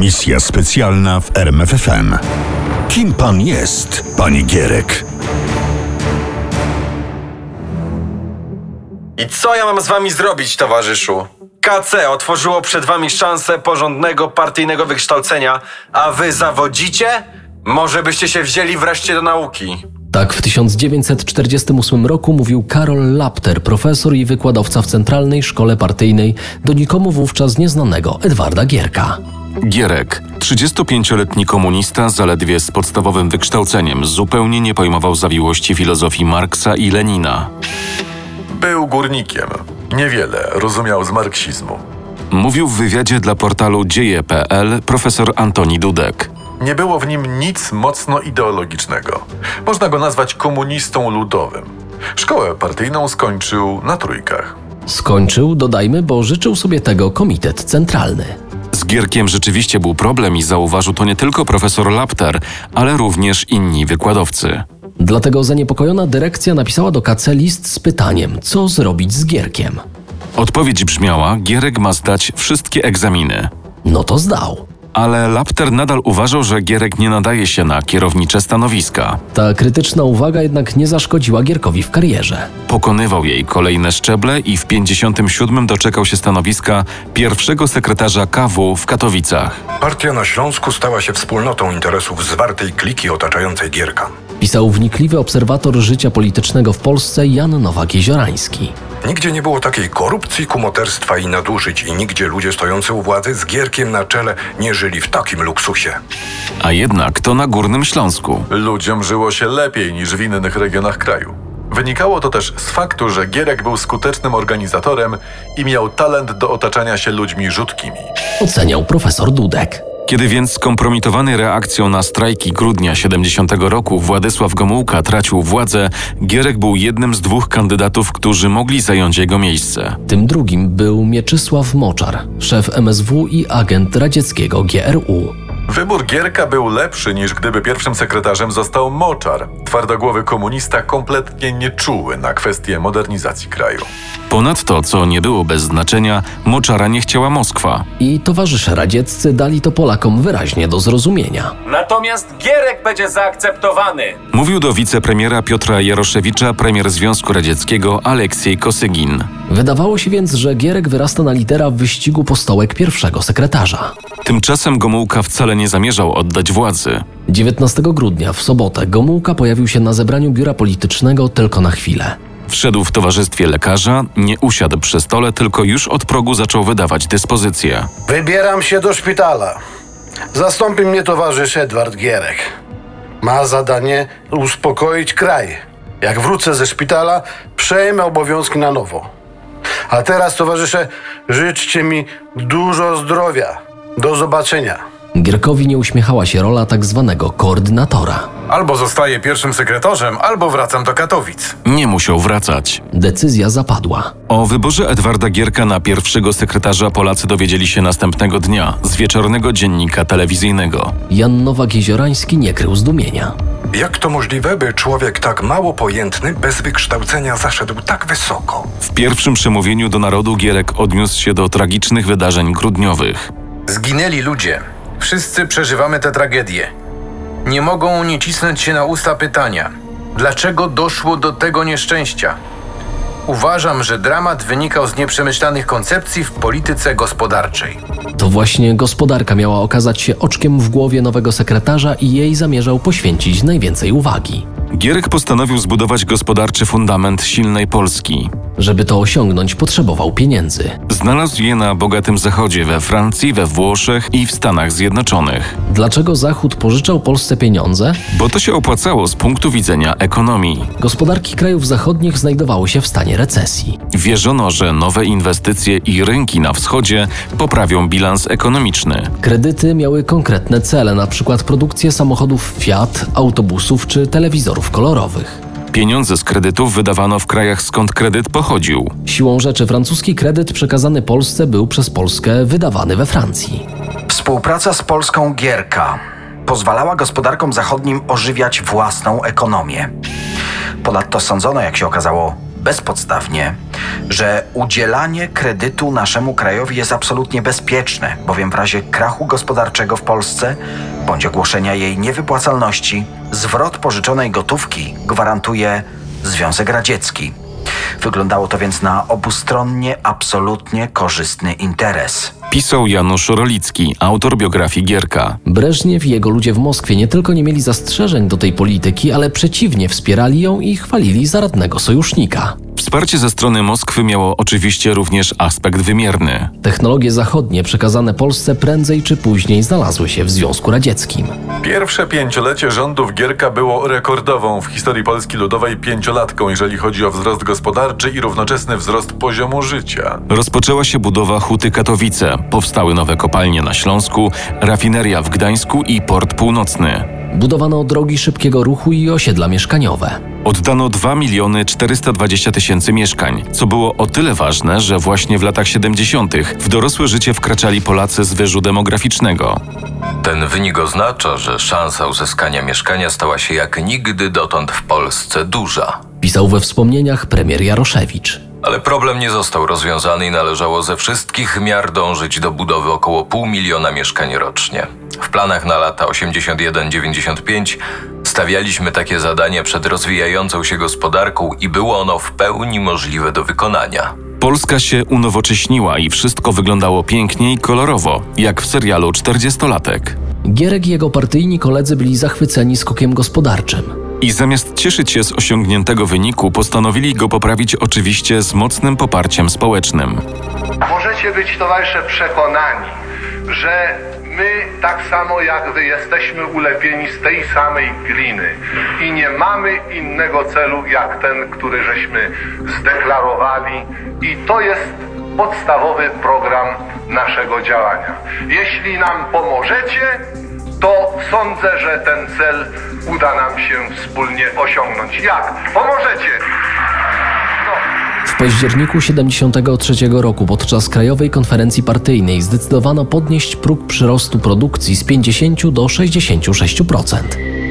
Misja specjalna w RMFFM. Kim pan jest, panie Gierek? I co ja mam z wami zrobić, towarzyszu? KC otworzyło przed wami szansę porządnego partyjnego wykształcenia, a wy zawodzicie? Może byście się wzięli wreszcie do nauki. Tak w 1948 roku mówił Karol Lapter, profesor i wykładowca w Centralnej Szkole Partyjnej do nikomu wówczas nieznanego Edwarda Gierka. Gierek, 35-letni komunista, zaledwie z podstawowym wykształceniem, zupełnie nie pojmował zawiłości filozofii Marksa i Lenina. Był górnikiem. Niewiele rozumiał z marksizmu. Mówił w wywiadzie dla portalu dzieje.pl profesor Antoni Dudek. Nie było w nim nic mocno ideologicznego. Można go nazwać komunistą ludowym. Szkołę partyjną skończył na trójkach. Skończył, dodajmy, bo życzył sobie tego Komitet Centralny. Z Gierkiem rzeczywiście był problem i zauważył to nie tylko profesor Lapter, ale również inni wykładowcy. Dlatego zaniepokojona dyrekcja napisała do KC list z pytaniem, co zrobić z Gierkiem. Odpowiedź brzmiała: Gierek ma zdać wszystkie egzaminy. No to zdał. Ale Lapter nadal uważał, że Gierek nie nadaje się na kierownicze stanowiska. Ta krytyczna uwaga jednak nie zaszkodziła Gierkowi w karierze. Pokonywał jej kolejne szczeble i w 57 doczekał się stanowiska pierwszego sekretarza KW w Katowicach. Partia na Śląsku stała się wspólnotą interesów zwartej kliki otaczającej Gierka. Pisał wnikliwy obserwator życia politycznego w Polsce Jan Nowak-Jeziorański. Nigdzie nie było takiej korupcji, kumoterstwa i nadużyć i nigdzie ludzie stojący u władzy z Gierkiem na czele nie żyli w takim luksusie. A jednak to na Górnym Śląsku. Ludziom żyło się lepiej niż w innych regionach kraju. Wynikało to też z faktu, że Gierek był skutecznym organizatorem i miał talent do otaczania się ludźmi rzutkimi. Oceniał profesor Dudek. Kiedy więc skompromitowany reakcją na strajki grudnia 70 roku Władysław Gomułka tracił władzę, Gierek był jednym z dwóch kandydatów, którzy mogli zająć jego miejsce. Tym drugim był Mieczysław Moczar, szef MSW i agent radzieckiego GRU. Wybór Gierka był lepszy niż gdyby pierwszym sekretarzem został Moczar, twardogłowy komunista kompletnie nieczuły na kwestie modernizacji kraju. Ponadto, co nie było bez znaczenia, Moczara nie chciała Moskwa. I towarzysze radzieccy dali to Polakom wyraźnie do zrozumienia. Natomiast Gierek będzie zaakceptowany. Mówił do wicepremiera Piotra Jaroszewicza premier Związku Radzieckiego Aleksiej Kosygin. Wydawało się więc, że Gierek wyrasta na lidera w wyścigu po stołek pierwszego sekretarza. Tymczasem Gomułka wcale nie zamierzał oddać władzy. 19 grudnia, w sobotę, Gomułka pojawił się na zebraniu biura politycznego tylko na chwilę. Wszedł w towarzystwie lekarza, nie usiadł przy stole, tylko już od progu zaczął wydawać dyspozycje. Wybieram się do szpitala. Zastąpi mnie towarzysz Edward Gierek. Ma zadanie uspokoić kraj. Jak wrócę ze szpitala, przejmę obowiązki na nowo. A teraz, towarzysze, życzcie mi dużo zdrowia. Do zobaczenia. Gierkowi nie uśmiechała się rola tak zwanego koordynatora. Albo zostaję pierwszym sekretarzem, albo wracam do Katowic. Nie musiał wracać. Decyzja zapadła. O wyborze Edwarda Gierka na pierwszego sekretarza Polacy dowiedzieli się następnego dnia z wieczornego dziennika telewizyjnego. Jan Nowak-Jeziorański nie krył zdumienia. Jak to możliwe, by człowiek tak mało pojętny, bez wykształcenia zaszedł tak wysoko? W pierwszym przemówieniu do narodu Gierek odniósł się do tragicznych wydarzeń grudniowych. Zginęli ludzie. Wszyscy przeżywamy tę tragedię. Nie mogą nie cisnąć się na usta pytania: dlaczego doszło do tego nieszczęścia? Uważam, że dramat wynikał z nieprzemyślanych koncepcji w polityce gospodarczej. To właśnie gospodarka miała okazać się oczkiem w głowie nowego sekretarza i jej zamierzał poświęcić najwięcej uwagi. Gierek postanowił zbudować gospodarczy fundament silnej Polski. Żeby to osiągnąć, potrzebował pieniędzy. Znalazł je na bogatym zachodzie we Francji, we Włoszech i w Stanach Zjednoczonych. Dlaczego Zachód pożyczał Polsce pieniądze? Bo to się opłacało z punktu widzenia ekonomii. Gospodarki krajów zachodnich znajdowały się w stanie recesji. Wierzono, że nowe inwestycje i rynki na wschodzie poprawią bilans ekonomiczny. Kredyty miały konkretne cele, np. produkcję samochodów Fiat, autobusów czy telewizorów kolorowych. Pieniądze z kredytów wydawano w krajach skąd kredyt pochodził. Siłą rzeczy francuski kredyt przekazany Polsce był przez Polskę wydawany we Francji. Współpraca z Polską Gierka pozwalała gospodarkom zachodnim ożywiać własną ekonomię. Ponadto sądzono, jak się okazało, bezpodstawnie, że udzielanie kredytu naszemu krajowi jest absolutnie bezpieczne, bowiem w razie krachu gospodarczego w Polsce bądź ogłoszenia jej niewypłacalności, zwrot pożyczonej gotówki gwarantuje Związek Radziecki. Wyglądało to więc na obustronnie absolutnie korzystny interes. Pisał Janusz Rolicki, autor biografii Gierka. Breżniew i jego ludzie w Moskwie nie tylko nie mieli zastrzeżeń do tej polityki, ale przeciwnie wspierali ją i chwalili za radnego sojusznika. Wsparcie ze strony Moskwy miało oczywiście również aspekt wymierny. Technologie zachodnie przekazane Polsce prędzej czy później znalazły się w Związku Radzieckim. Pierwsze pięciolecie rządów Gierka było rekordową w historii Polski Ludowej pięciolatką, jeżeli chodzi o wzrost gospodarczy i równoczesny wzrost poziomu życia. Rozpoczęła się budowa Huty Katowice, powstały nowe kopalnie na Śląsku, rafineria w Gdańsku i port północny. Budowano drogi szybkiego ruchu i osiedla mieszkaniowe. Oddano 2 miliony 420 tysięcy mieszkań, co było o tyle ważne, że właśnie w latach 70. w dorosłe życie wkraczali Polacy z wyżu demograficznego. Ten wynik oznacza, że szansa uzyskania mieszkania stała się jak nigdy dotąd w Polsce duża. Pisał we wspomnieniach premier Jaroszewicz. Ale problem nie został rozwiązany i należało ze wszystkich miar dążyć do budowy około pół miliona mieszkań rocznie. W planach na lata 81-95 stawialiśmy takie zadanie przed rozwijającą się gospodarką i było ono w pełni możliwe do wykonania. Polska się unowocześniła i wszystko wyglądało pięknie i kolorowo, jak w serialu 40-latek. Gierek i jego partyjni koledzy byli zachwyceni skokiem gospodarczym. I zamiast cieszyć się z osiągniętego wyniku, postanowili go poprawić oczywiście z mocnym poparciem społecznym. Możecie być towarzysze przekonani, że my tak samo jak wy jesteśmy ulepieni z tej samej gliny i nie mamy innego celu jak ten, który żeśmy zdeklarowali i to jest podstawowy program naszego działania. Jeśli nam pomożecie, to sądzę, że ten cel uda nam się wspólnie osiągnąć. Jak? Pomożecie! W październiku 73 roku podczas Krajowej Konferencji Partyjnej zdecydowano podnieść próg przyrostu produkcji z 50 do 66%.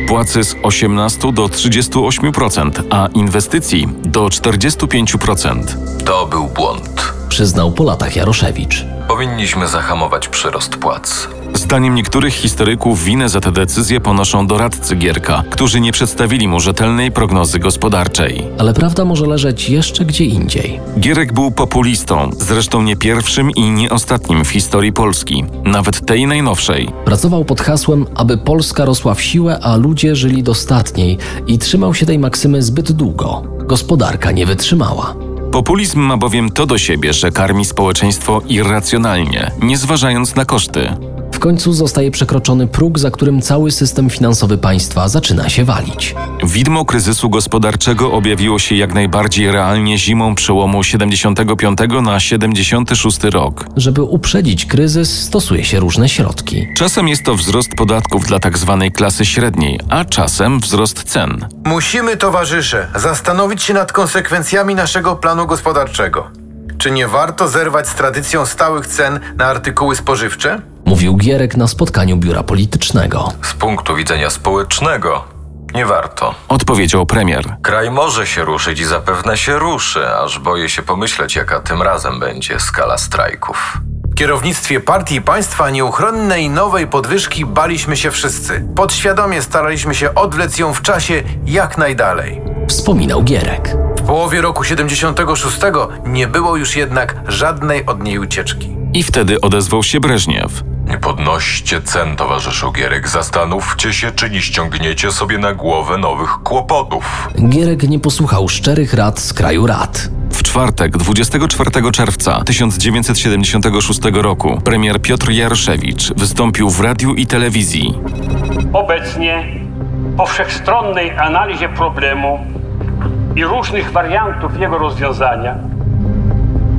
Płacy z 18 do 38%, a inwestycji do 45%. To był błąd. Przyznał po latach Jaroszewicz. Powinniśmy zahamować przyrost płac. Zdaniem niektórych historyków winę za tę decyzję ponoszą doradcy Gierka, którzy nie przedstawili mu rzetelnej prognozy gospodarczej. Ale prawda może leżeć jeszcze gdzie indziej. Gierek był populistą, zresztą nie pierwszym i nie ostatnim w historii Polski, nawet tej najnowszej. Pracował pod hasłem, aby Polska rosła w siłę, a ludzie żyli dostatniej i trzymał się tej maksymy zbyt długo. Gospodarka nie wytrzymała. Populizm ma bowiem to do siebie, że karmi społeczeństwo irracjonalnie, nie zważając na koszty. W końcu zostaje przekroczony próg, za którym cały system finansowy państwa zaczyna się walić. Widmo kryzysu gospodarczego objawiło się jak najbardziej realnie zimą przełomu 75 na 76 rok. Żeby uprzedzić kryzys, stosuje się różne środki. Czasem jest to wzrost podatków dla tzw. klasy średniej, a czasem wzrost cen. Musimy, towarzysze, zastanowić się nad konsekwencjami naszego planu gospodarczego. Czy nie warto zerwać z tradycją stałych cen na artykuły spożywcze? Mówił Gierek na spotkaniu biura politycznego. Z punktu widzenia społecznego nie warto. Odpowiedział premier. Kraj może się ruszyć i zapewne się ruszy, aż boję się pomyśleć, jaka tym razem będzie skala strajków. W kierownictwie partii i państwa nieuchronnej nowej podwyżki baliśmy się wszyscy. Podświadomie staraliśmy się odwlec ją w czasie jak najdalej. Wspominał Gierek. W połowie roku 76 nie było już jednak żadnej od niej ucieczki. I wtedy odezwał się Breżniew. Nie podnoście cen, towarzyszu Gierek. Zastanówcie się, czy nie ściągniecie sobie na głowę nowych kłopotów. Gierek nie posłuchał szczerych rad z kraju rad. W czwartek, 24 czerwca 1976 roku, premier Piotr Jaroszewicz wystąpił w radiu i telewizji. Obecnie po wszechstronnej analizie problemu i różnych wariantów jego rozwiązania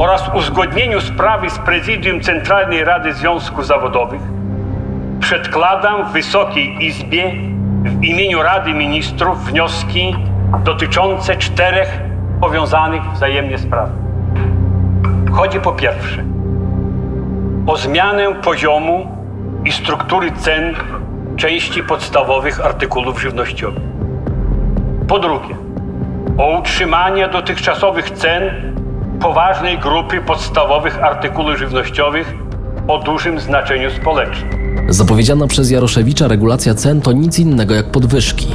oraz uzgodnieniu sprawy z Prezydium Centralnej Rady Związków Zawodowych przedkładam Wysokiej Izbie w imieniu Rady Ministrów wnioski dotyczące czterech powiązanych wzajemnie spraw. Chodzi po pierwsze o zmianę poziomu i struktury cen części podstawowych artykułów żywnościowych. Po drugie, o utrzymanie dotychczasowych cen poważnej grupy podstawowych artykułów żywnościowych o dużym znaczeniu społecznym. Zapowiedziana przez Jaroszewicza regulacja cen to nic innego jak podwyżki.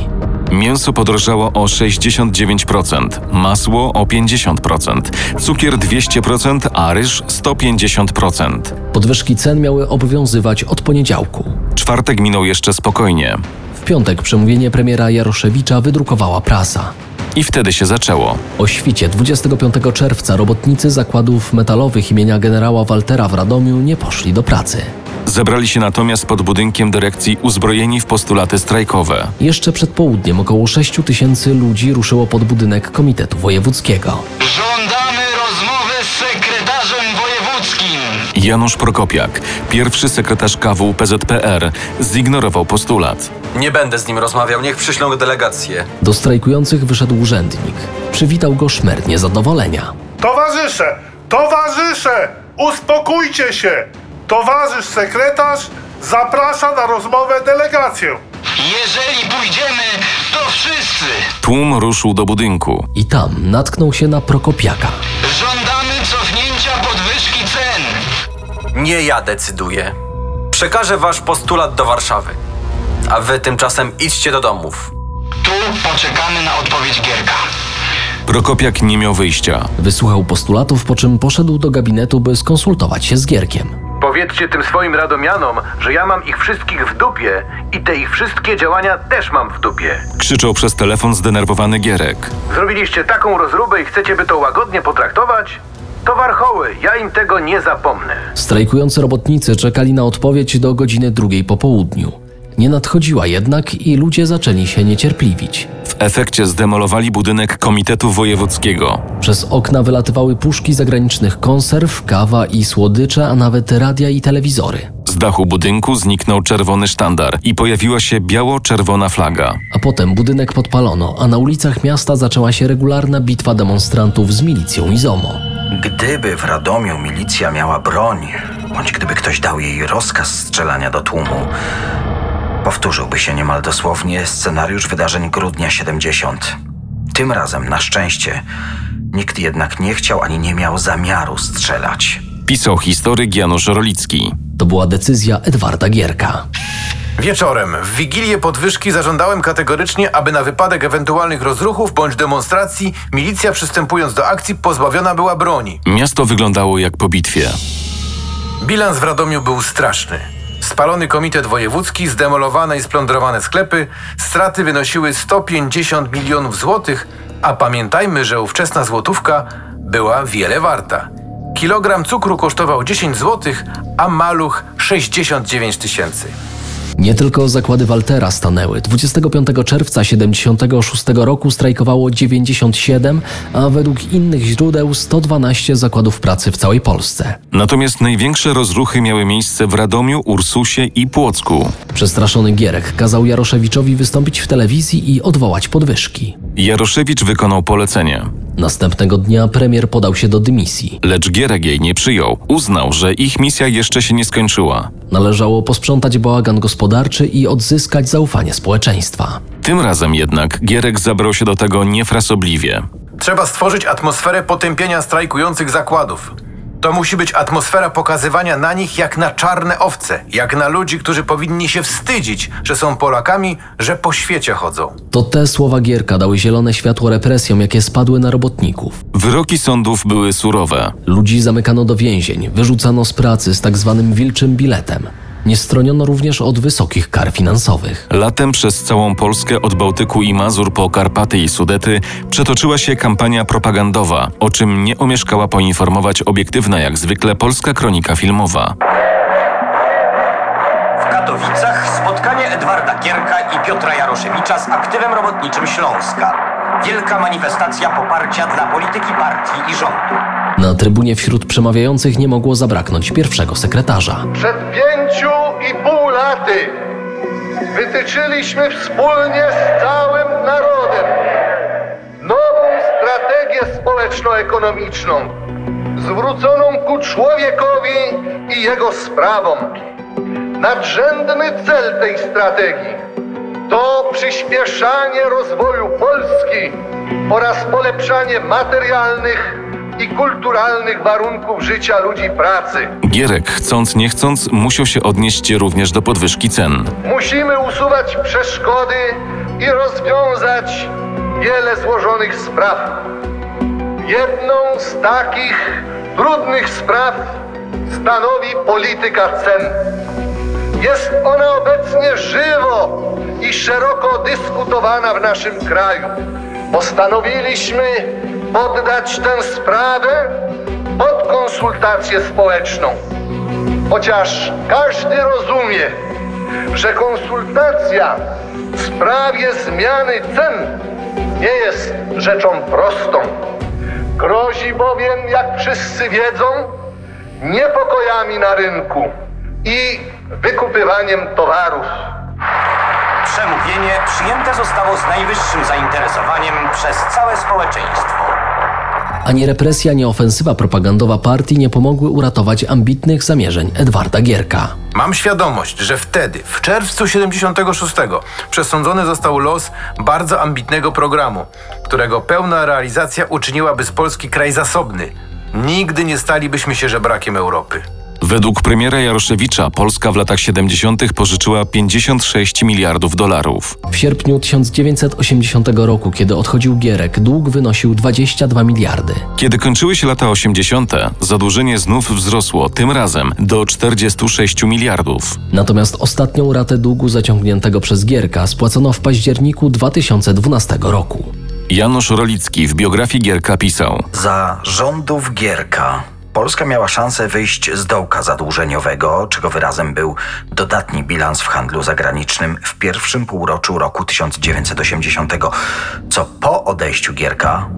Mięso podrożało o 69%, masło o 50%, cukier 200%, a ryż 150%. Podwyżki cen miały obowiązywać od poniedziałku. Czwartek minął jeszcze spokojnie. W piątek przemówienie premiera Jaroszewicza wydrukowała prasa. I wtedy się zaczęło. O świcie 25 czerwca robotnicy zakładów metalowych imienia generała Waltera w Radomiu nie poszli do pracy. Zebrali się natomiast pod budynkiem dyrekcji uzbrojeni w postulaty strajkowe. Jeszcze przed południem około 6 tysięcy ludzi ruszyło pod budynek Komitetu Wojewódzkiego rozmowy z sekretarzem wojewódzkim. Janusz Prokopiak, pierwszy sekretarz KW PZPR, zignorował postulat. Nie będę z nim rozmawiał, niech przyślą delegację. Do strajkujących wyszedł urzędnik. Przywitał go szmer niezadowolenia. Towarzysze, towarzysze, uspokójcie się. Towarzysz sekretarz zaprasza na rozmowę delegację. Jeżeli pójdziemy, to wszyscy. Tłum ruszył do budynku. I tam natknął się na Prokopiaka. Nie ja decyduję. Przekażę wasz postulat do Warszawy. A wy tymczasem idźcie do domów. Tu poczekamy na odpowiedź Gierka. Prokopiak nie miał wyjścia. Wysłuchał postulatów, po czym poszedł do gabinetu, by skonsultować się z Gierkiem. Powiedzcie tym swoim radomianom, że ja mam ich wszystkich w dupie i te ich wszystkie działania też mam w dupie. Krzyczał przez telefon zdenerwowany Gierek. Zrobiliście taką rozróbę i chcecie, by to łagodnie potraktować? To warchoły, ja im tego nie zapomnę. Strajkujący robotnicy czekali na odpowiedź do godziny drugiej po południu. Nie nadchodziła jednak i ludzie zaczęli się niecierpliwić. W efekcie zdemolowali budynek Komitetu Wojewódzkiego. Przez okna wylatywały puszki zagranicznych konserw, kawa i słodycze, a nawet radia i telewizory. Z dachu budynku zniknął czerwony sztandar i pojawiła się biało-czerwona flaga. A potem budynek podpalono, a na ulicach miasta zaczęła się regularna bitwa demonstrantów z milicją i ZOMO. Gdyby w Radomiu milicja miała broń, bądź gdyby ktoś dał jej rozkaz strzelania do tłumu, powtórzyłby się niemal dosłownie scenariusz wydarzeń grudnia 70. Tym razem, na szczęście, nikt jednak nie chciał ani nie miał zamiaru strzelać. Pisał historyk Janusz Rolicki. To była decyzja Edwarda Gierka. Wieczorem, w Wigilię podwyżki zażądałem kategorycznie, aby na wypadek ewentualnych rozruchów bądź demonstracji milicja przystępując do akcji pozbawiona była broni. Miasto wyglądało jak po bitwie. Bilans w Radomiu był straszny. Spalony komitet wojewódzki, zdemolowane i splądrowane sklepy, straty wynosiły 150 milionów złotych, a pamiętajmy, że ówczesna złotówka była wiele warta. Kilogram cukru kosztował 10 złotych, a maluch 69 tysięcy. Nie tylko zakłady Waltera stanęły. 25 czerwca 76 roku strajkowało 97, a według innych źródeł 112 zakładów pracy w całej Polsce. Natomiast największe rozruchy miały miejsce w Radomiu, Ursusie i Płocku. Przestraszony Gierek kazał Jaroszewiczowi wystąpić w telewizji i odwołać podwyżki. Jaroszewicz wykonał polecenie. Następnego dnia premier podał się do dymisji. Lecz Gierek jej nie przyjął. Uznał, że ich misja jeszcze się nie skończyła. Należało posprzątać bałagan gospodarczy i odzyskać zaufanie społeczeństwa. Tym razem jednak Gierek zabrał się do tego niefrasobliwie. Trzeba stworzyć atmosferę potępienia strajkujących zakładów. To musi być atmosfera pokazywania na nich jak na czarne owce, jak na ludzi, którzy powinni się wstydzić, że są Polakami, że po świecie chodzą. To te słowa Gierka dały zielone światło represjom, jakie spadły na robotników. Wyroki sądów były surowe. Ludzi zamykano do więzień, wyrzucano z pracy z tak zwanym wilczym biletem. Nie stroniono również od wysokich kar finansowych. Latem przez całą Polskę od Bałtyku i Mazur po Karpaty i Sudety przetoczyła się kampania propagandowa, o czym nie omieszkała poinformować obiektywna jak zwykle polska kronika filmowa. W Katowicach spotkanie Edwarda Gierka i Piotra Jaroszewicza z aktywem robotniczym Śląska. Wielka manifestacja poparcia dla polityki partii i rządu. Na trybunie wśród przemawiających nie mogło zabraknąć pierwszego sekretarza. Przed pięciu i pół laty wytyczyliśmy wspólnie z całym narodem nową strategię społeczno-ekonomiczną zwróconą ku człowiekowi i jego sprawom. Nadrzędny cel tej strategii to przyspieszanie rozwoju Polski oraz polepszanie materialnych kulturalnych warunków życia ludzi pracy. Gierek, chcąc nie chcąc, musiał się odnieść również do podwyżki cen. Musimy usuwać przeszkody i rozwiązać wiele złożonych spraw. Jedną z takich trudnych spraw stanowi polityka cen. Jest ona obecnie żywo i szeroko dyskutowana w naszym kraju. Postanowiliśmy poddać tę sprawę pod konsultację społeczną. Chociaż każdy rozumie, że konsultacja w sprawie zmiany cen nie jest rzeczą prostą. Grozi bowiem, jak wszyscy wiedzą, niepokojami na rynku i wykupywaniem towarów. Przemówienie przyjęte zostało z najwyższym zainteresowaniem przez całe społeczeństwo. Ani represja, ani ofensywa propagandowa partii nie pomogły uratować ambitnych zamierzeń Edwarda Gierka. Mam świadomość, że wtedy, w czerwcu 76, przesądzony został los bardzo ambitnego programu, którego pełna realizacja uczyniłaby z Polski kraj zasobny. Nigdy nie stalibyśmy się żebrakiem Europy. Według premiera Jaroszewicza Polska w latach 70. pożyczyła 56 miliardów dolarów. W sierpniu 1980 roku, kiedy odchodził Gierek, dług wynosił 22 miliardy. Kiedy kończyły się lata 80., zadłużenie znów wzrosło, tym razem do 46 miliardów. Natomiast ostatnią ratę długu zaciągniętego przez Gierka spłacono w październiku 2012 roku. Janusz Rolicki w biografii Gierka pisał: Za rządów Gierka Polska miała szansę wyjść z dołka zadłużeniowego, czego wyrazem był dodatni bilans w handlu zagranicznym w pierwszym półroczu roku 1980, co po odejściu Gierka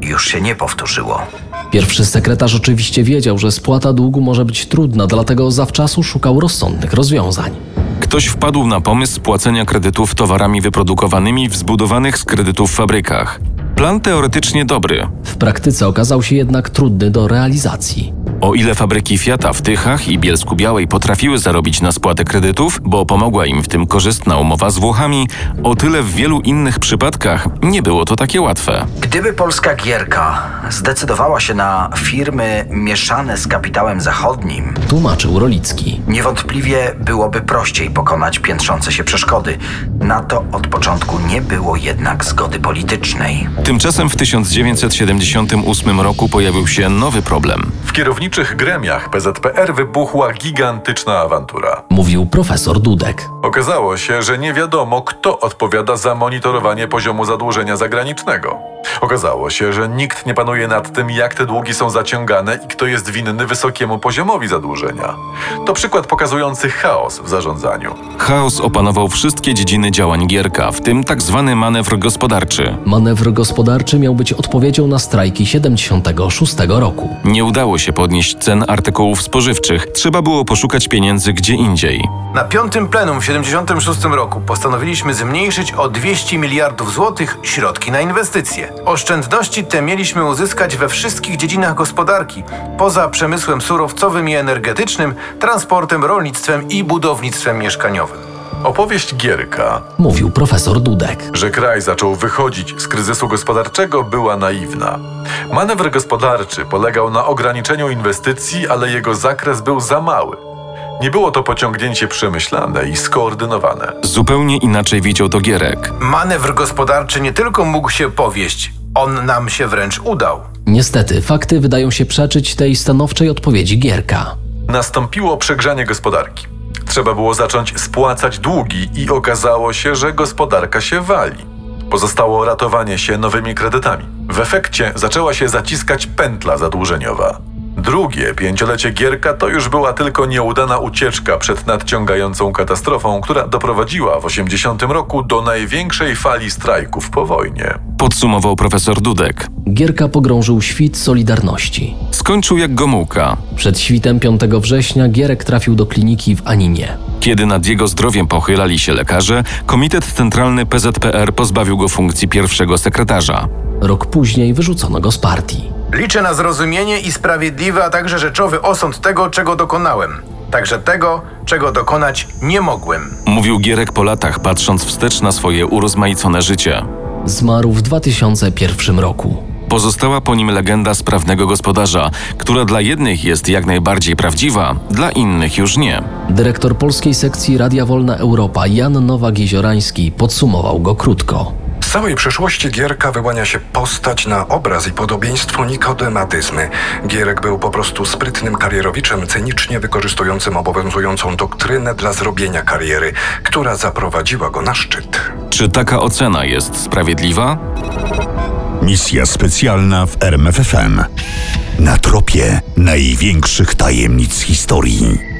już się nie powtórzyło. Pierwszy sekretarz oczywiście wiedział, że spłata długu może być trudna, dlatego zawczasu szukał rozsądnych rozwiązań. Ktoś wpadł na pomysł spłacenia kredytów towarami wyprodukowanymi w zbudowanych z kredytów fabrykach. Plan teoretycznie dobry. W praktyce okazał się jednak trudny do realizacji. O ile fabryki Fiata w Tychach i Bielsku Białej potrafiły zarobić na spłatę kredytów, bo pomogła im w tym korzystna umowa z Włochami, o tyle w wielu innych przypadkach nie było to takie łatwe. Gdyby Polska Gierka zdecydowała się na firmy mieszane z kapitałem zachodnim, tłumaczył Rolicki. Niewątpliwie byłoby prościej pokonać piętrzące się przeszkody. Na to od początku nie było jednak zgody politycznej. Tymczasem w 1978 roku pojawił się nowy problem. W kierowniczych gremiach PZPR wybuchła gigantyczna awantura. Mówił profesor Dudek. Okazało się, że nie wiadomo, kto odpowiada za monitorowanie poziomu zadłużenia zagranicznego. Okazało się, że nikt nie panuje nad tym, jak te długi są zaciągane i kto jest winny wysokiemu poziomowi zadłużenia. To przykład pokazujący chaos w zarządzaniu. Chaos opanował wszystkie dziedziny działań Gierka, w tym tak zwany manewr gospodarczy. Manewr gospodarczy miał być odpowiedzią na strajki 76 roku. Nie udało się podnieść cen artykułów spożywczych, trzeba było poszukać pieniędzy gdzie indziej. Na piątym plenum w 76 roku postanowiliśmy zmniejszyć o 200 miliardów złotych środki na inwestycje. Oszczędności te mieliśmy uzyskać we wszystkich dziedzinach gospodarki, poza przemysłem surowcowym i energetycznym, transportem, rolnictwem i budownictwem mieszkaniowym. Opowieść Gierka, mówił profesor Dudek, że kraj zaczął wychodzić z kryzysu gospodarczego, była naiwna. Manewr gospodarczy polegał na ograniczeniu inwestycji, ale jego zakres był za mały. Nie było to pociągnięcie przemyślane i skoordynowane. Zupełnie inaczej widział to Gierek. Manewr gospodarczy nie tylko mógł się powieść, on nam się wręcz udał. Niestety, fakty wydają się przeczyć tej stanowczej odpowiedzi Gierka. Nastąpiło przegrzanie gospodarki. Trzeba było zacząć spłacać długi i okazało się, że gospodarka się wali. Pozostało ratowanie się nowymi kredytami. W efekcie zaczęła się zaciskać pętla zadłużeniowa. Drugie pięciolecie Gierka to już była tylko nieudana ucieczka przed nadciągającą katastrofą, która doprowadziła w 80 roku do największej fali strajków po wojnie. Podsumował profesor Dudek. Gierka pogrążył świt Solidarności. Skończył jak Gomułka. Przed świtem 5 września Gierek trafił do kliniki w Aninie. Kiedy nad jego zdrowiem pochylali się lekarze, Komitet Centralny PZPR pozbawił go funkcji pierwszego sekretarza. Rok później wyrzucono go z partii. Liczę na zrozumienie i sprawiedliwy, a także rzeczowy osąd tego, czego dokonałem. Także tego, czego dokonać nie mogłem. Mówił Gierek po latach, patrząc wstecz na swoje urozmaicone życie. Zmarł w 2001 roku. Pozostała po nim legenda sprawnego gospodarza, która dla jednych jest jak najbardziej prawdziwa, dla innych już nie. Dyrektor polskiej sekcji Radia Wolna Europa Jan Nowak-Jeziorański podsumował go krótko. Całej przeszłości Gierka wyłania się postać na obraz i podobieństwo nikodematyzmy. Gierek był po prostu sprytnym karierowiczem, cynicznie wykorzystującym obowiązującą doktrynę dla zrobienia kariery, która zaprowadziła go na szczyt. Czy taka ocena jest sprawiedliwa? Misja specjalna w RMFFM. Na tropie największych tajemnic historii.